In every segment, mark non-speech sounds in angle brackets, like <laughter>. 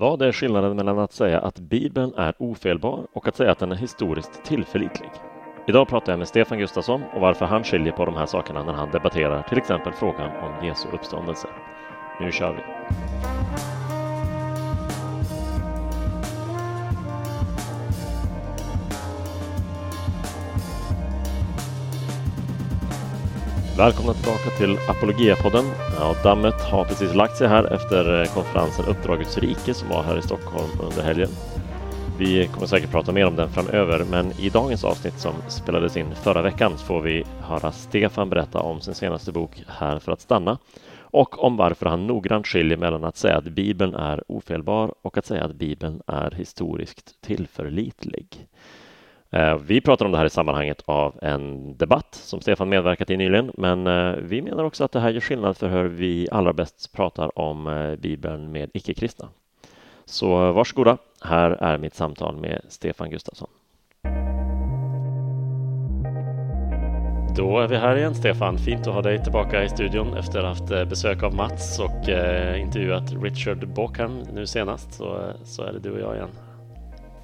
Vad är skillnaden mellan att säga att Bibeln är ofelbar och att säga att den är historiskt tillförlitlig? Idag pratar jag med Stefan Gustafsson och varför han skiljer på de här sakerna när han debatterar till exempel frågan om Jesu uppståndelse. Nu kör vi! Välkomna tillbaka till Apologia-podden. Ja, dammet har precis lagt sig här efter eh, konferensen Uppdragets rike som var här i Stockholm under helgen. Vi kommer säkert prata mer om den framöver, men i dagens avsnitt som spelades in förra veckan får vi höra Stefan berätta om sin senaste bok Här för att stanna och om varför han noggrant skiljer mellan att säga att Bibeln är ofelbar och att säga att Bibeln är historiskt tillförlitlig. Eh, vi pratar om det här i sammanhanget av en debatt som Stefan medverkat i nyligen, men eh, vi menar också att det här gör skillnad för hur vi allra bäst pratar om eh, Bibeln med icke-kristna. Så varsågoda, här är mitt samtal med Stefan Gustafsson. Då är vi här igen Stefan. Fint att ha dig tillbaka i studion efter att ha haft besök av Mats och intervjuat Richard Bockham nu senast. Så, så är det du och jag igen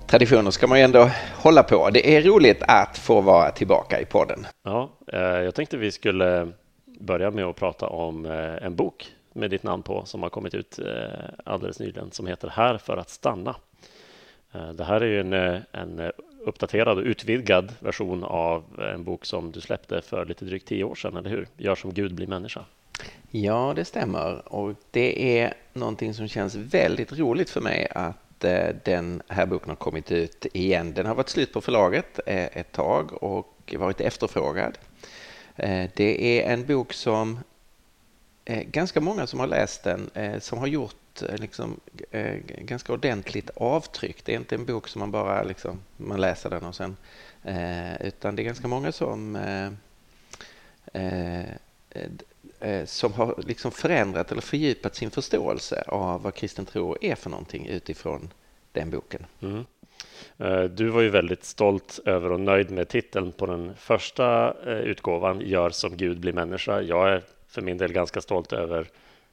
traditioner ska man ju ändå hålla på. Det är roligt att få vara tillbaka i podden. Ja, eh, jag tänkte vi skulle börja med att prata om eh, en bok med ditt namn på som har kommit ut eh, alldeles nyligen som heter Här för att stanna. Det här är ju en, en uppdaterad och utvidgad version av en bok som du släppte för lite drygt tio år sedan, eller hur? Gör som Gud blir människa. Ja, det stämmer och det är någonting som känns väldigt roligt för mig att Eh, den här boken har kommit ut igen. Den har varit slut på förlaget eh, ett tag och varit efterfrågad. Eh, det är en bok som ganska många som har läst den som har gjort liksom, ganska ordentligt avtryck. Det är inte en bok som man bara liksom, man läser den och sen utan det är ganska många som Eh, som har liksom förändrat eller fördjupat sin förståelse av vad kristen tro är för någonting utifrån den boken. Mm. Eh, du var ju väldigt stolt över och nöjd med titeln på den första eh, utgåvan, Gör som Gud blir människa. Jag är för min del ganska stolt över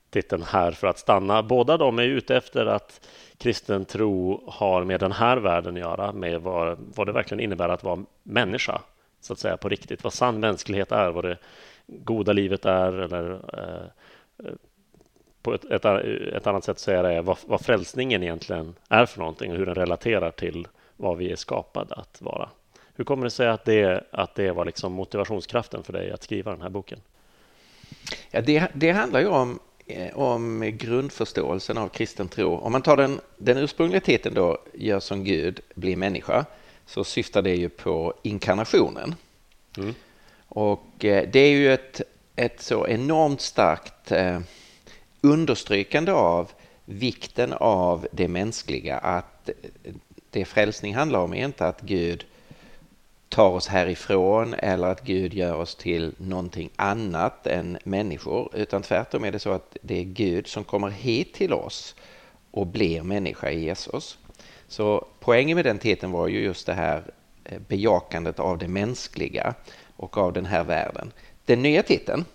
titeln Här för att stanna. Båda de är ute efter att kristen tro har med den här världen att göra, med vad, vad det verkligen innebär att vara människa, så att säga på riktigt, vad sann mänsklighet är, vad det goda livet är eller eh, på ett, ett, ett, annat sätt att säga det är vad, vad frälsningen egentligen är för någonting och hur den relaterar till vad vi är skapade att vara. Hur kommer det sig att det, att det var liksom motivationskraften för dig att skriva den här boken? Ja, det, det handlar ju om, eh, om grundförståelsen av kristen tro. Om man tar den, den ursprungliga titeln då, Gör som Gud, blir människa, så syftar det ju på inkarnationen. Mm. Och eh, det är ju ett, ett så enormt starkt eh, understrykande av vikten av det mänskliga. Att eh, det frälsning handlar om är inte att Gud tar oss härifrån eller att Gud gör oss till någonting annat än människor. Utan tvärtom är det så att det är Gud som kommer hit till oss och blir människa i Jesus. Så poängen med den titeln var ju just det här bejakandet av det mänskliga och av den här världen. Den nya titeln,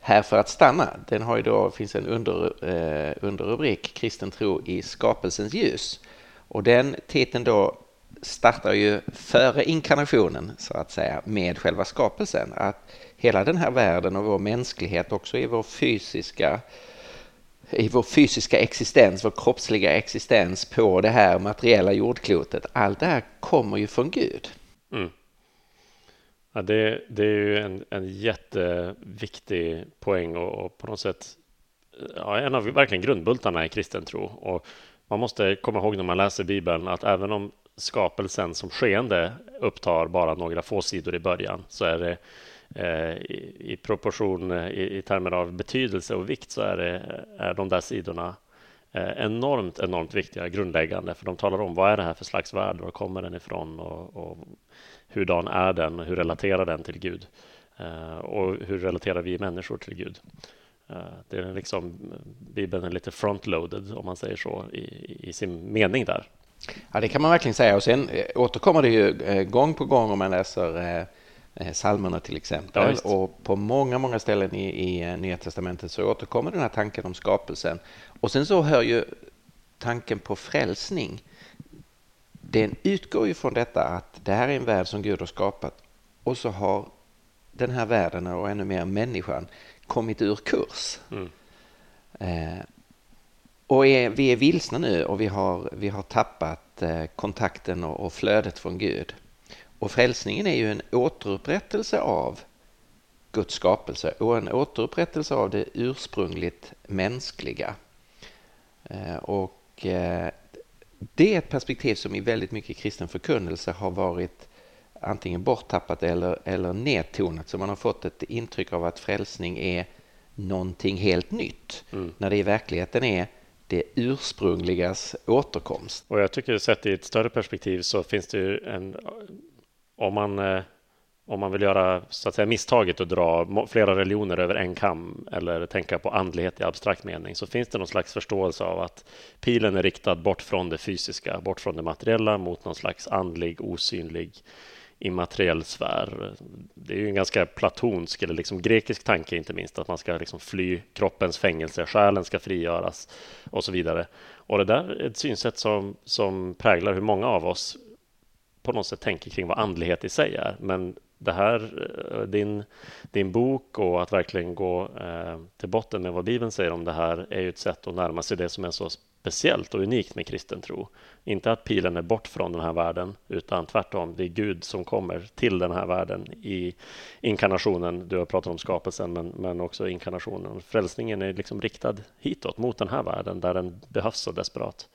Här för att stanna, den har ju då, finns en under, eh, underrubrik Kristen tro i skapelsens ljus. Och den titeln då startar ju före inkarnationen så att säga med själva skapelsen. Att hela den här världen och vår mänsklighet också i vår fysiska i vår fysiska existens, vår kroppsliga existens på det här materiella jordklotet. Allt det här kommer ju från Gud. Mm. Ja, det, det är ju en, en jätteviktig poäng och, och på något sätt ja, en av verkligen grundbultarna i kristen tro. Och man måste komma ihåg när man läser Bibeln att även om skapelsen som skeende upptar bara några få sidor i början så är det eh, i, i, proportion i, i termer av betydelse och vikt så är, det, är de där sidorna eh, enormt, enormt viktiga, grundläggande, för de talar om vad är det här för slags värld, var kommer den ifrån och, och hurdan är den? Hur relaterar den till Gud? Eh, och hur relaterar vi människor till Gud? Eh, det är liksom, Bibeln är lite frontloaded, om man säger så, i, i sin mening där. Ja, det kan man verkligen säga. Och sen eh, återkommer det ju gång på gång om man läser psalmerna till exempel. Ja, och på många, många ställen i, i Nya Testamentet så återkommer den här tanken om skapelsen. Och sen så hör ju tanken på frälsning den utgår ju från detta att det här är en värld som Gud har skapat och så har den här världen och ännu mer människan kommit ur kurs. Mm. Eh, och är, vi är vilsna nu och vi har, vi har tappat eh, kontakten och, och flödet från Gud. Och frälsningen är ju en återupprättelse av Guds skapelse och en återupprättelse av det ursprungligt mänskliga. Eh, och det är ett perspektiv som i väldigt mycket kristen förkunnelse har varit antingen borttappat eller, eller nedtonat så man har fått ett intryck av att frälsning är någonting helt nytt mm. när det i verkligheten är det ursprungligas återkomst. Och jag tycker sett i ett större perspektiv så finns det ju en om man eh, om man vill göra så att säga, misstaget att dra flera religioner över en kam eller tänka på andlighet i abstrakt mening så finns det någon slags förståelse av att pilen är riktad bort från det fysiska, bort från det materiella mot någon slags andlig, osynlig, immateriell sfär. Det är ju en ganska platonsk eller liksom grekisk tanke inte minst att man ska liksom fly kroppens fängelse, själen ska frigöras och så vidare. Och det där är ett synsätt som, som präglar hur många av oss på något sätt tänker kring vad andlighet i sig är. Men det här, eh, din, din bok och att verkligen gå eh, till botten med vad Bibeln säger om det här är ju ett sätt att närma sig det som är så speciellt och unikt med kristen tro. Inte att pilen är bort från den här världen, utan tvärtom, det är Gud som kommer till den här världen i inkarnationen. Du har pratat om skapelsen, men, men också inkarnationen. Frälsningen är liksom riktad hitåt, mot den här världen, där den behövs så desperat.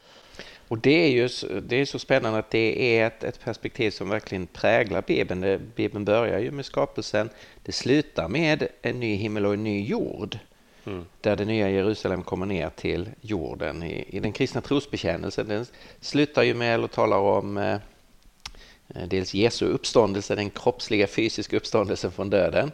Och det är ju det är så spännande att det är ett, ett perspektiv som verkligen präglar Bibeln. Bibeln börjar ju med skapelsen. Det slutar med en ny himmel och en ny jord. Mm. Där det nya Jerusalem kommer ner till jorden. I, i den kristna trosbekännelsen den slutar ju med att tala om eh, dels Jesu uppståndelse, den kroppsliga fysiska uppståndelsen från döden.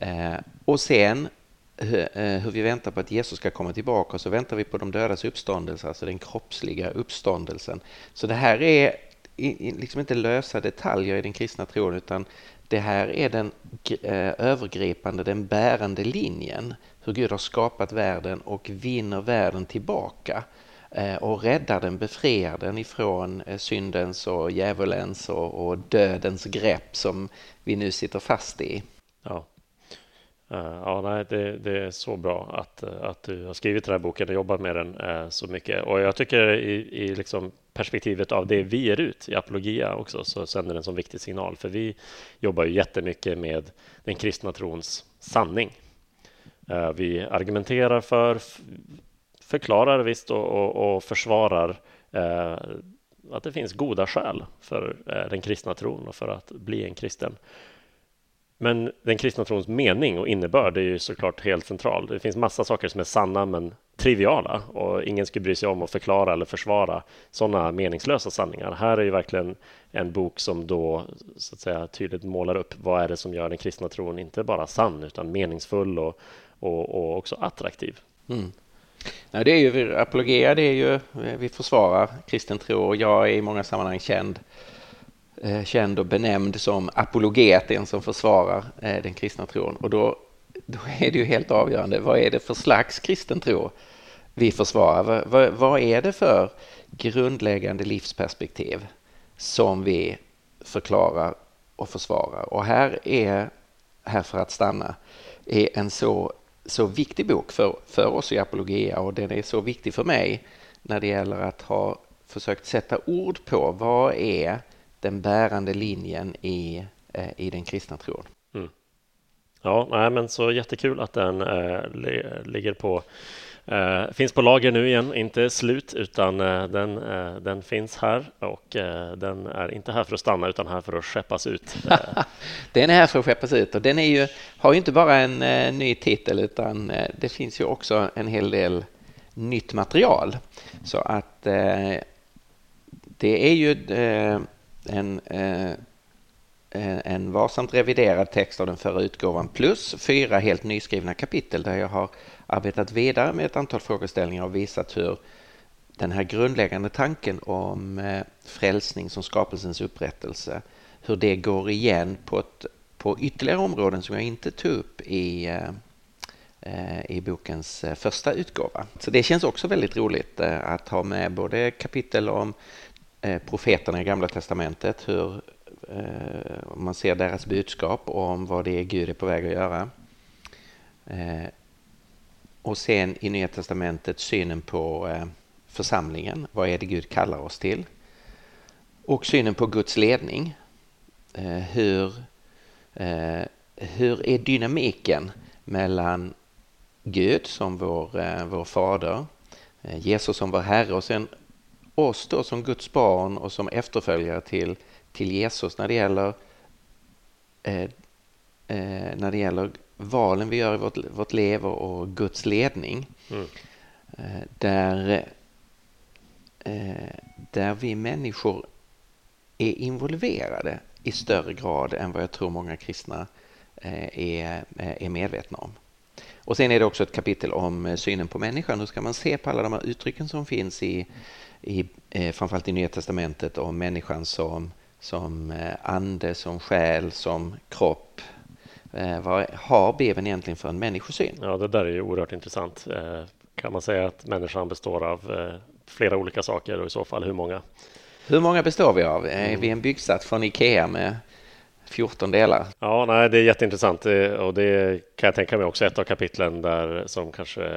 Eh, och sen Eh, Eh, hur vi väntar på att Jesus ska komma tillbaka och så väntar vi på de dödas uppståndelse, alltså den kroppsliga uppståndelsen. Så det här är liksom inte lösa detaljer i den kristna tron utan det här är den eh, övergripande, den bärande linjen. Hur Gud har skapat världen och vinner världen tillbaka eh, och räddar den, befriar den ifrån syndens och djävulens och, dödens grepp som vi nu sitter fast i. Ja. Eh, ja, nej, det, det, är så bra att, att du har skrivit den här boken och jobbat med den eh, så mycket. Och jag tycker i, i liksom perspektivet av det vi ger ut i Apologia också så sänder den en så viktig signal. För vi jobbar ju jättemycket med den kristna trons sanning. Eh, vi argumenterar för, förklarar visst och, och, och försvarar att det finns goda skäl för den kristna tron och för att bli en kristen. Men den kristna trons mening och innebörd är ju såklart helt central. Det finns massa saker som är sanna men triviala och ingen skulle bry sig om att förklara eller försvara sådana meningslösa sanningar. Här är ju verkligen en bok som då så att säga tydligt målar upp vad är det som gör den kristna tron inte bara sann utan meningsfull och, och, och också attraktiv. Mm. Nej, det är ju apologia, det är ju eh, vi försvarar kristen tro och jag är i många sammanhang känd Eh, känd och benämnd som apologet, en som försvarar eh, den kristna tron. Och då, då är det ju helt avgörande, vad är det för slags kristen tro vi försvarar? Vad, vad är det för grundläggande livsperspektiv som vi förklarar och försvarar? Och här är Här för att stanna är en så, så viktig bok för, för oss i Apologia och den är så viktig för mig när det gäller att ha försökt sätta ord på vad är den bärande linjen i, eh, i den kristna tron. Mm. Ja, nej, men så jättekul att den äh, ligger på Uh, finns på lager nu igen, inte slut, utan uh, den, uh, den finns här och den är inte här för att stanna utan här för att skeppas ut. <laughs> den är här för att skeppas ut och den är ju, har ju inte bara en ny titel utan det finns ju också en hel del nytt material. Så att det är ju en, eh, eh, en varsamt reviderad text av den förra utgåvan plus fyra helt nyskrivna kapitel där jag har arbetat vidare med ett antal frågeställningar och visat hur den här grundläggande tanken om eh, frälsning som skapelsens upprättelse, hur det går igen på, ett, på ytterligare områden som jag inte tog upp i, eh, i bokens första utgåva. Så det känns också väldigt roligt att ha med både kapitel om Eh, profeterna i Gamla Testamentet, hur eh, man ser deras budskap om vad det är Gud är på väg att göra. Eh, och sen i Nya Testamentet synen på församlingen. Vad är det Gud kallar oss till? Och synen på Guds ledning. Eh, hur, eh, hur är dynamiken mellan Gud som vår, eh, vår fader, Jesus som vår Herre och sen oss då som Guds barn och som efterföljare till, till Jesus när det gäller när det gäller valen vi gör i vårt, vårt liv och Guds ledning. Mm. Där Eh, där vi människor är involverade i större grad än vad jag tror många kristna eh, är, eh, är medvetna om. Och sen är det också ett kapitel om synen på människan. Hur ska man se på alla de här uttrycken som finns i, i framförallt i Nya Testamentet om människan som, som ande, som själ, som kropp. Vad har Bibeln egentligen för en människosyn? Ja, det där är ju oerhört intressant. Kan man säga att människan består av flera olika saker och i så fall hur många? Hur många består vi av? Är mm. vi en byggsats från Ikea med 14 delar? Ja, nej, det är jätteintressant och det kan jag tänka mig också ett av kapitlen där som kanske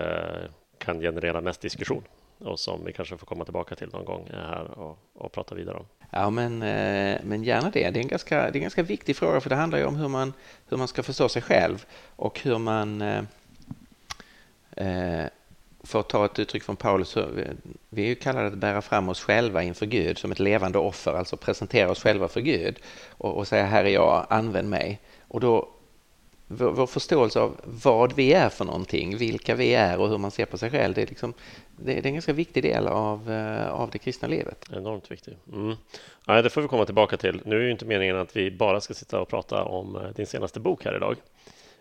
kan generera mest diskussion och som vi kanske får komma tillbaka till någon gång eh, här och, och prata vidare om. Ja, men, eh, men gärna det. Det är, en ganska, det är en ganska viktig fråga för det handlar ju om hur man, hur man ska förstå sig själv och hur man eh, eh för att ta ett uttryck från Paulus, vi är ju kallade att bära fram oss själva inför Gud som ett levande offer, alltså presentera oss själva för Gud och, och säga här är jag, använd mig. Och då vår, vår, förståelse av vad vi är för någonting, vilka vi är och hur man ser på sig själv, det är, liksom, det, är en ganska viktig del av, eh, av det kristna livet. Enormt viktig. Mm. Ja, det får vi komma tillbaka till. Nu är ju inte meningen att vi bara ska sitta och prata om eh, din senaste bok här idag.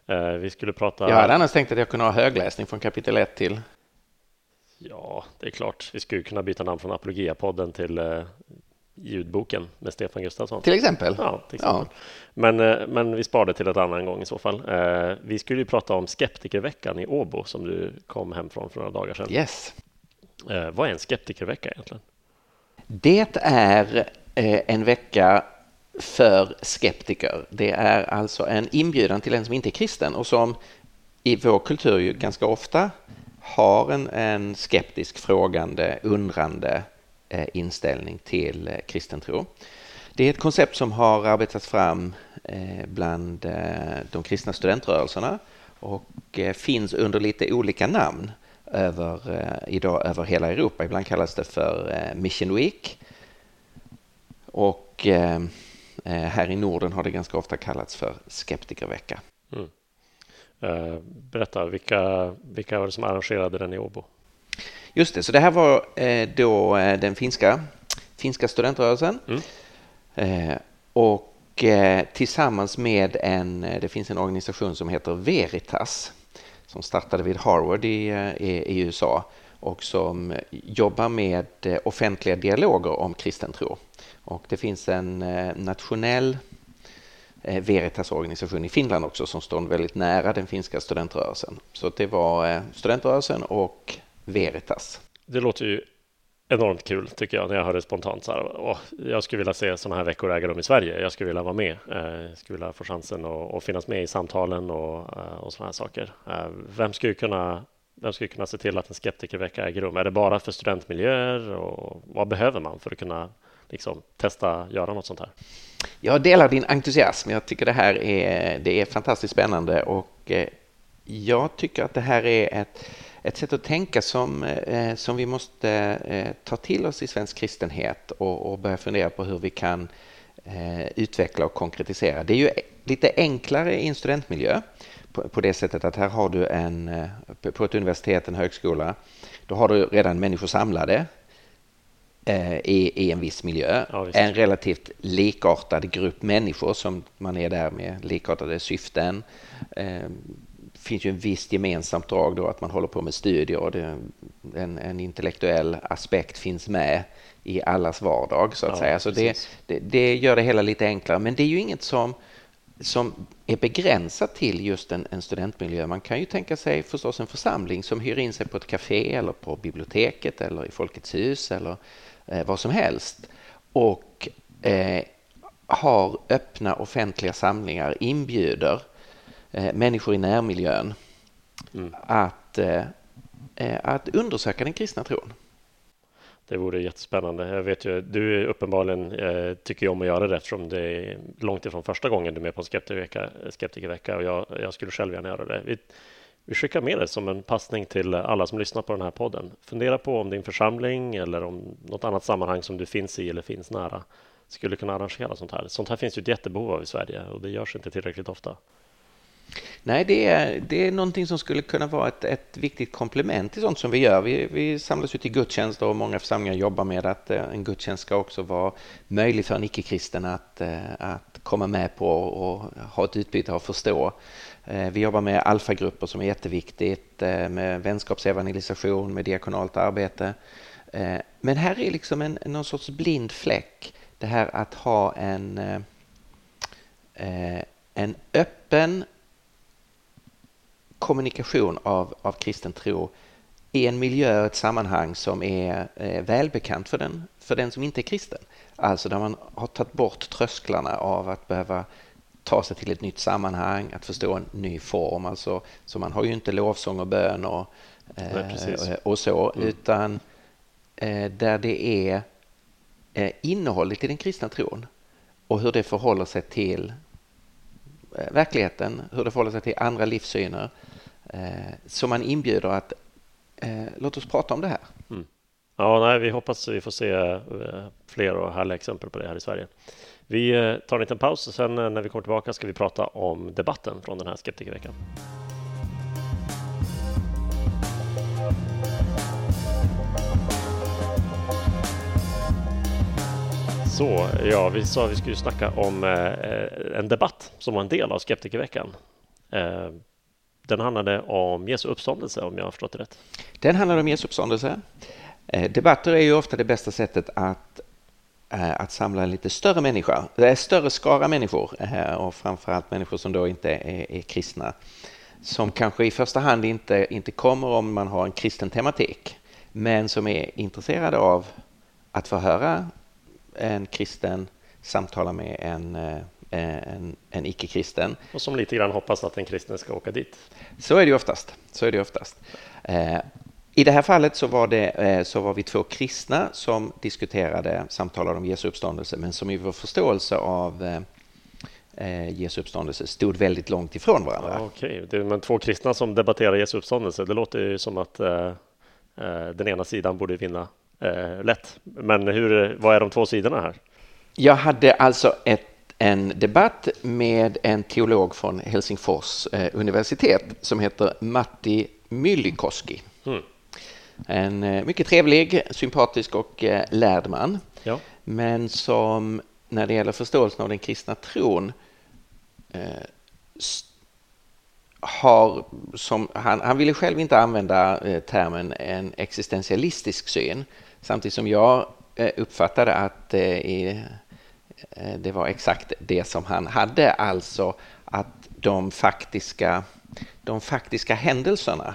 Eh, vi skulle prata... Jag hade annars tänkt att jag kunde ha högläsning från kapitel 1 till Ja, det är klart. Vi skulle kunna byta namn från Apologia-podden till ljudboken med Stefan Gustafsson. Till exempel? Ja, till exempel. Ja. Men, eh, men vi sparar det till ett annan gång i så fall. Eh, vi skulle ju prata om Skeptikerveckan i Åbo som du kom hem från för några dagar sedan. Yes. Eh, vad är en skeptikervecka egentligen? Det är en vecka för skeptiker. Det är alltså en inbjudan till en som inte är kristen och som i vår kultur ju ganska ofta har en, en skeptisk, frågande, undrande Eh, inställning till eh, kristen tro. Det är ett koncept som har arbetats fram eh, bland de kristna studentrörelserna och finns under lite olika namn över, idag över hela Europa. Ibland kallas det för Mission Week och här i Norden har det ganska ofta kallats för Skeptikervecka. Mm. Berätta, vilka, vilka var det som arrangerade den i Åbo? Just det, så det här var eh, då eh, den finska, finska studentrörelsen. Mm. Och tillsammans med en, det finns en organisation som heter Veritas som startade vid Harvard i, i, i USA och som jobbar med offentliga dialoger om kristen tro. Och det finns en nationell Eh, Veritas organisation i Finland också som står väldigt nära den finska studentrörelsen. Så det var eh, studentrörelsen och Veritas. Det låter ju enormt kul tycker jag när jag hör det spontant. Så här, åh, jag skulle vilja se sådana här veckor äga rum i Sverige. Jag skulle vilja vara med. Eh, jag skulle vilja få chansen att, att finnas med i samtalen och, och sådana här saker. Vem skulle kunna vem skulle kunna se till att en skeptikervecka äger rum? Är det bara för studentmiljöer och vad behöver man för att kunna liksom, testa göra något sånt här? Jag delar din entusiasm. Jag tycker det här är, det är fantastiskt spännande och eh, jag tycker att det här är ett, ett sätt att tänka som, eh, som vi måste eh, ta till oss i svensk kristenhet och, och börja fundera på hur vi kan utveckla och konkretisera. Det är ju lite enklare i en studentmiljö på, på det sättet att här har du en, på ett universitet, en högskola, då har du redan människor samlade Eh, i, i en viss miljö. Ja, en relativt likartad grupp människor som man är där med likartade syften. Finns ju en visst gemensamt drag då att man håller på med studier och det, en, en intellektuell aspekt finns med i allas vardag så att ja, säga. Så det, det, det, gör det hela lite enklare. Men det är ju inget som som är begränsat till just en, en, studentmiljö. Man kan ju tänka sig förstås en församling som hyr in sig på ett café eller på biblioteket eller i Folkets hus eller eh, vad som helst och eh, har öppna offentliga samlingar, inbjuder människor i närmiljön mm. att, eh, eh, att undersöka den kristna tron. Det vore jättespännande. Jag vet ju, du uppenbarligen eh, tycker om att göra det eftersom det är långt ifrån första gången du är med på en skeptikervecka, skeptikervecka och jag, jag skulle själv gärna göra det. Vi, vi skickar med det som en passning till alla som lyssnar på den här podden. Fundera på om din församling eller om något annat sammanhang som du finns i eller finns nära skulle kunna arrangera sånt här. Sånt här finns ju ett jättebehov av i Sverige och det görs inte tillräckligt ofta. Nej, det är, det är någonting som skulle kunna vara ett, ett viktigt komplement till sånt som vi gör. Vi, vi samlas ju till gudstjänst och många församlingar jobbar med att eh, en gudstjänst ska också vara möjlig för en icke-kristen att, eh, att komma med på och ha ett utbyte och förstå. Eh, vi jobbar med alfagrupper som är jätteviktigt, med vänskapsevangelisation, med diakonalt arbete. Men här är liksom en, någon sorts blind fläck. Det här att ha en, en öppen kommunikation av, av kristen tro i en miljö och ett sammanhang som är eh, välbekant för den, för den som inte är kristen. Alltså där man har tagit bort trösklarna av att behöva ta sig till ett nytt sammanhang, att förstå en ny form. Alltså, så man har ju inte lovsång och bön och, eh, och så, mm. utan eh, där det är eh, innehållet i den kristna tron och hur det förhåller sig till verkligheten, hur det förhåller sig till andra livssyner Eh, man inbjuder att eh, låt oss prata om det här. Mm. Ja, nej, vi hoppas vi får se eh, fler och härliga exempel på det här i Sverige. Vi eh, tar en liten paus och sen eh, när vi kommer tillbaka ska vi prata om debatten från den här skeptikerveckan. Så, ja, vi sa att vi skulle snacka om en debatt som var en del av skeptikerveckan. Den handlade om Jesu uppståndelse, om jag har förstått det rätt. Den handlade om Jesu uppståndelse. Eh, debatter är ju ofta det bästa sättet att, eh, att samla en lite större människa, eh, större skara människor och framförallt människor som då inte är, är kristna som kanske i första hand inte, inte kommer om man har en kristen tematik men som är intresserade av att få höra en kristen samtala med en Eh, en, en icke-kristen. Och som lite grann hoppas att en kristen ska åka dit. Så är det oftast. Så är det oftast. Eh, I det här fallet så var, det, eh, så var vi två kristna som diskuterade, samtalade om Jesu uppståndelse, men som i vår förståelse av Jesu uppståndelse stod väldigt långt ifrån varandra. Ja, Okej, okay. men två kristna som debatterar Jesu uppståndelse, det låter ju som att eh, den ena sidan borde vinna eh, lätt. Men hur, vad är de två sidorna här? Jag hade alltså ett en debatt med en teolog från Helsingfors eh, universitet som heter Matti Myllykoski. Mm. En eh, mycket trevlig, sympatisk och eh, lärd man. Ja. Men som när det gäller förståelsen av den kristna tron har som, han, han ville själv inte använda termen en existentialistisk syn samtidigt som jag uppfattade att i det var exakt det som han hade, alltså att de faktiska, de faktiska händelserna,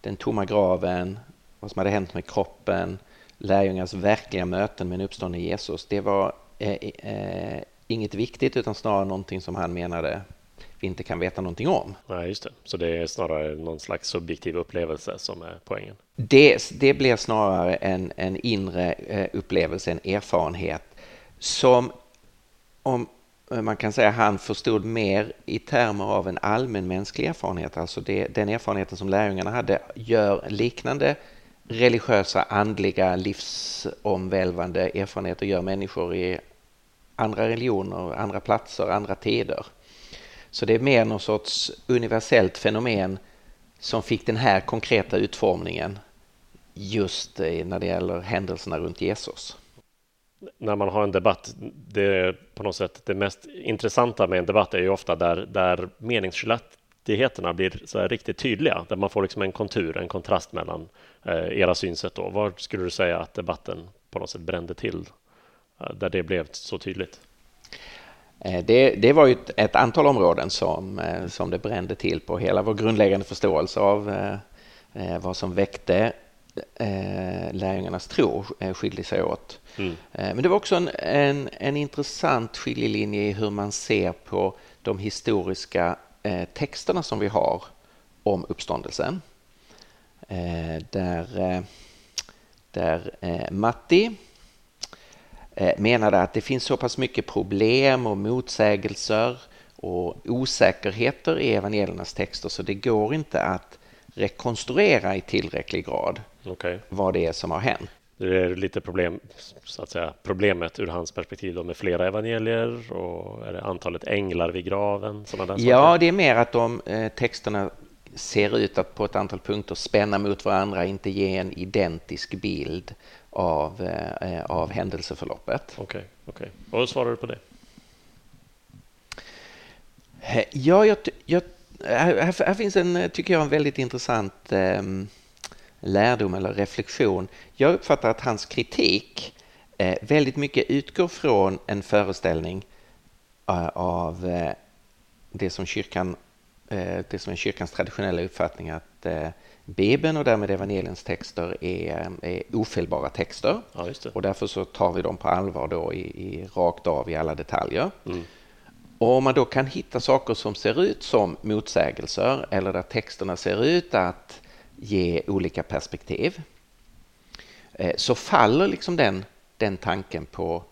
den tomma graven, vad som hade hänt med kroppen, lärjungarnas verkliga möten med en uppstånden Jesus, det var eh, eh, inget viktigt utan snarare någonting som han menade vi inte kan veta någonting om. Nej, just det. Så det är snarare någon slags subjektiv upplevelse som är poängen? Det, det blir snarare en, en inre eh, upplevelse, en erfarenhet som om eh, man kan säga han förstod mer i termer av en allmänmänsklig erfarenhet, alltså det, den erfarenheten som lärjungarna hade, gör liknande religiösa, andliga, livsomvälvande erfarenheter gör människor i andra religioner, andra platser, andra tider. Så det är mer någon sorts universellt fenomen som fick den här konkreta utformningen just när det gäller händelserna runt Jesus när man har en debatt, det är på något sätt det mest intressanta med en debatt är ju ofta där, där meningsskiljaktigheterna blir så här riktigt tydliga, där man får liksom en kontur, en kontrast mellan eh, era synsätt. Då. Var skulle du säga att debatten på något sätt brände till, eh, där det blev så tydligt? Eh, det, det var ju ett, ett, antal områden som, eh, som det brände till på. Hela vår grundläggande förståelse av eh, eh vad som väckte lärjungarnas tro skilde sig åt. Mm. Men det var också en, en, en, intressant skiljelinje i hur man ser på de historiska texterna som vi har om uppståndelsen. Där, där Matti Eh, menade att det finns så pass mycket problem och motsägelser och osäkerheter i evangeliernas texter så det går inte att rekonstruera i tillräcklig grad okay. vad det är som har hänt. Det är lite problem, så att säga, problemet ur hans perspektiv då med flera evangelier och är det antalet änglar vid graven? ja, det är mer att de eh, texterna ser ut att på ett antal punkter spänna mot varandra, inte ge en identisk bild av, eh, av händelseförloppet. Okej, okay, okay. vad svarar du på det? Eh, ja, jag, jag, här, här, finns en, tycker jag, en väldigt intressant eh, lärdom eller reflektion. Jag uppfattar att hans kritik eh, väldigt mycket utgår från en föreställning uh, av uh, det som kyrkan, uh, det som är kyrkans traditionella uppfattning att Bibeln och därmed evangeliens texter är, är ofelbara texter. Ja, och därför så tar vi dem på allvar då i, i rakt av i alla detaljer. Mm. Och om man då kan hitta saker som ser ut som motsägelser eller där texterna ser ut att ge olika perspektiv eh, så faller liksom den, den tanken på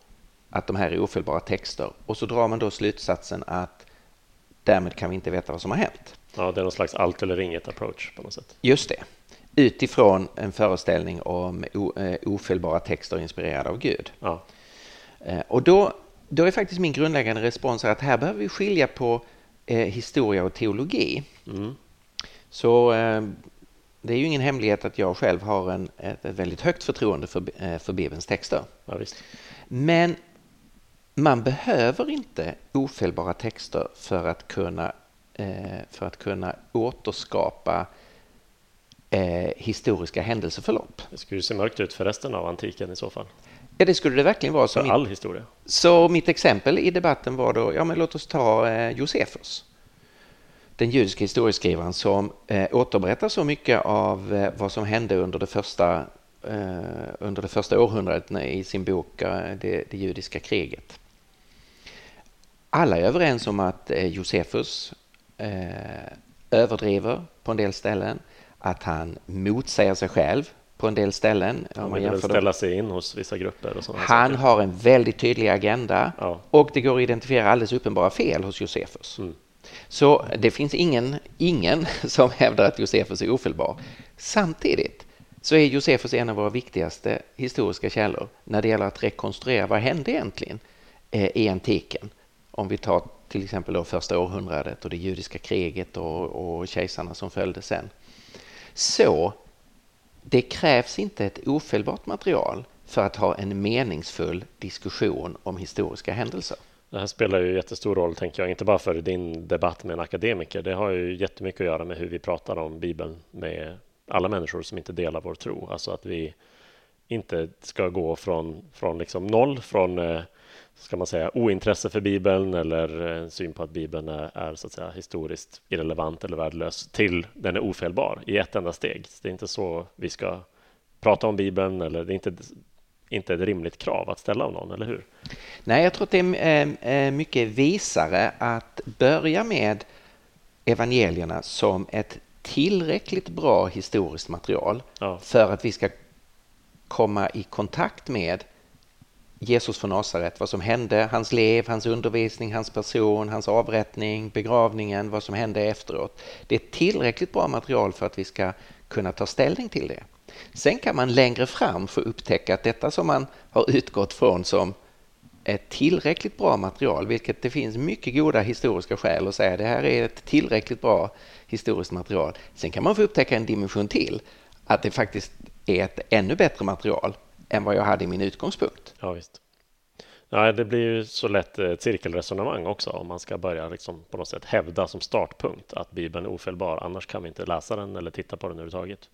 att de här är ofelbara texter och så drar man då slutsatsen att därmed kan vi inte veta vad som har hänt. Ja, det är någon slags allt eller inget approach på något sätt. Just det. Utifrån en föreställning om eh, ofelbara texter inspirerade av Gud. Ja. Eh, och då, då är faktiskt min grundläggande respons att här behöver vi skilja på eh, historia och teologi. Mm. Så eh, det är ju ingen hemlighet att jag själv har en, ett, ett väldigt högt förtroende för, eh, för Bibelns texter. Ja, Men man behöver inte ofelbara texter för att kunna Eh, för att kunna återskapa eh, historiska händelseförlopp. Det skulle se mörkt ut för resten av antiken i så fall. Ja, det skulle det verkligen vara. För all historia. Så mitt exempel i debatten var då, ja men låt oss ta eh, Josefus. Den judiska historieskrivaren som eh, återberättar så mycket av eh, vad som hände under det första, eh, under det första århundradet i sin bok eh, det, det, judiska kriget. Alla är överens om att Josefus eh, överdriver på en del ställen, att han motsäger sig själv på en del ställen. Han vill ställa sig in hos vissa grupper. Och han saker. har en väldigt tydlig agenda ja. och det går att identifiera alldeles uppenbara fel hos Josefus. Mm. Så det finns ingen, ingen <laughs> som hävdar att Josefus är ofelbar. Samtidigt så är Josefus en av våra viktigaste historiska källor när det gäller att rekonstruera vad hände egentligen eh, i antiken. Om vi tar till exempel då första århundradet och det judiska kriget och, och kejsarna som följde sen. Så det krävs inte ett ofelbart material för att ha en meningsfull diskussion om historiska händelser. Det här spelar ju jättestor roll, tänker jag, inte bara för din debatt med en akademiker. Det har ju jättemycket att göra med hur vi pratar om Bibeln med alla människor som inte delar vår tro. Alltså att vi inte ska gå från, från liksom noll, från eh, ska man säga, ointresse för Bibeln eller en syn på att Bibeln är, är, så att säga, historiskt irrelevant eller värdelös till den är ofelbar i ett enda steg. Det är inte så vi ska prata om Bibeln eller det är inte, inte ett rimligt krav att ställa av någon, eller hur? Nej, jag tror att det är mycket visare att börja med evangelierna som ett tillräckligt bra historiskt material ja. för att vi ska komma i kontakt med Jesus från Nasaret, vad som hände, hans liv, hans undervisning, hans person, hans avrättning, begravningen, vad som hände efteråt. Det är tillräckligt bra material för att vi ska kunna ta ställning till det. Sen kan man längre fram få upptäcka att detta som man har utgått från som ett tillräckligt bra material, vilket det finns mycket goda historiska skäl att säga det här är ett tillräckligt bra historiskt material. Sen kan man få upptäcka en dimension till, att det faktiskt är ett ännu bättre material än vad jag hade i min utgångspunkt. Ja, visst. Ja, det blir ju så lätt ett cirkelresonemang också om man ska börja liksom på något sätt hävda som startpunkt att Bibeln är ofelbar. Annars kan vi inte läsa den eller titta på den överhuvudtaget.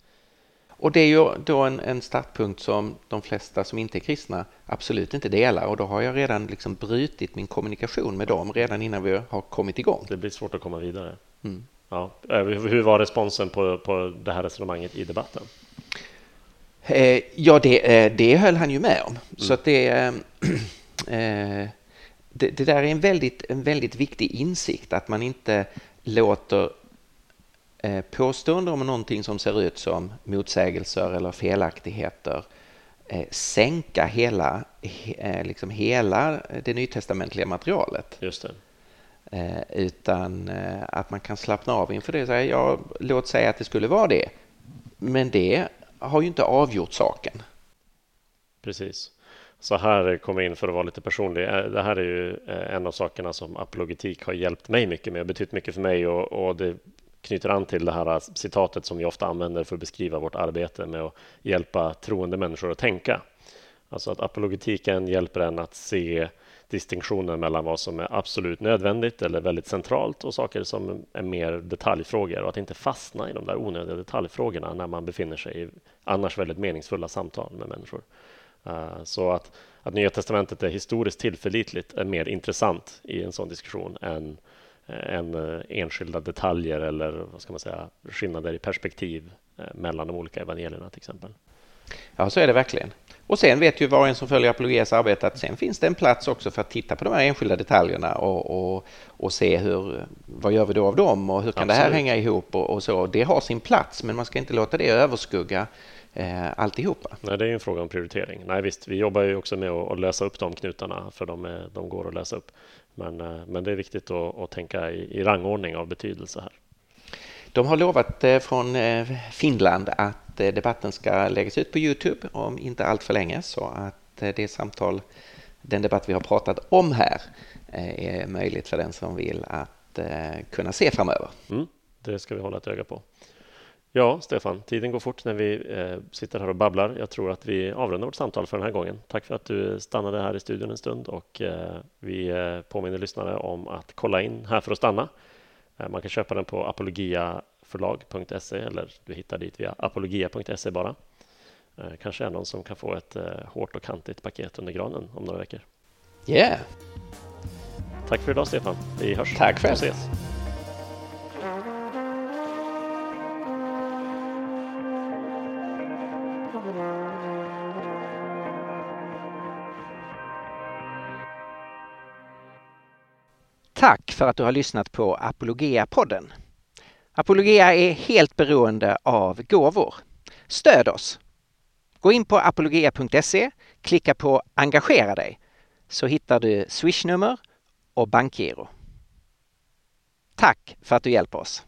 Och det är ju då en, en startpunkt som de flesta som inte är kristna absolut inte delar och då har jag redan liksom brutit min kommunikation med dem redan innan vi har kommit igång. Det blir svårt att komma vidare. Mm. Ja. Eh, hur var responsen på, på det här resonemanget i debatten? Eh, ja, det, eh, det höll han ju med om. Mm. Så att det, <clears throat> eh, det, det, där är en väldigt, en väldigt viktig insikt att man inte låter eh, påståenden om någonting som ser ut som motsägelser eller felaktigheter eh, sänka hela, eh, liksom hela det nytestamentliga materialet. Just det. Eh, utan eh, att man kan slappna av inför det. Så här, ja, låt säga att det skulle vara det. Men det har ju inte avgjort saken. Precis. Så här kommer jag in för att vara lite personlig. Eh, det här är ju eh, en av sakerna som apologetik har hjälpt mig mycket med, betytt mycket för mig och, och det knyter an till det här eh, citatet som vi ofta använder för att beskriva vårt arbete med att hjälpa troende människor att tänka. Alltså att apologetiken hjälper en att se distinktionen mellan vad som är absolut nödvändigt eller väldigt centralt och saker som är mer detaljfrågor och att inte fastna i de där onödiga detaljfrågorna när man befinner sig i annars väldigt meningsfulla samtal med människor. Eh, så att, att Nya Testamentet är historiskt tillförlitligt är mer intressant i en sån diskussion än eh, än eh, enskilda detaljer eller vad ska man säga, skillnader i perspektiv mellan de olika evangelierna till exempel. Ja, så är det verkligen. Och sen vet ju var och en som följer Apologias arbete att sen finns det en plats också för att titta på de här enskilda detaljerna och, och, och se hur, vad gör vi då av dem och hur kan Absolut. det här hänga ihop och, och, så. Det har sin plats, men man ska inte låta det överskugga eh, alltihopa. Nej, det är en fråga om prioritering. Nej, visst, vi jobbar ju också med att, att lösa upp de knutarna för de, är, de går att lösa upp. Men, eh, men det är viktigt att, att tänka i, i, rangordning av betydelse här. De har lovat eh, från eh, Finland att Eh, debatten ska läggas ut på Youtube om inte allt för länge så att eh, det samtal, den debatt vi har pratat om här eh, är möjligt för den som vill att kunna se framöver. Mm, det ska vi hålla ett öga på. Ja, Stefan, tiden går fort när vi sitter här och babblar. Jag tror att vi avrundar vårt samtal för den här gången. Tack för att du stannade här i studion en stund och vi påminner lyssnare om att kolla in Här för att stanna. Man kan köpa den på Apologia apologiaförlag.se eller du hittar dit via apologia.se bara. Eh, kanske är någon som kan få ett eh, hårt och kantigt paket under granen om några veckor. Yeah! Tack för idag Stefan. Vi hörs. Tack själv. Ses. Tack för att du har lyssnat på Apologia-podden. Apologia är helt beroende av gåvor. Stöd oss! Gå in på apologia.se, klicka på Engagera dig så hittar du swishnummer och bankgiro. Tack för att du hjälper oss!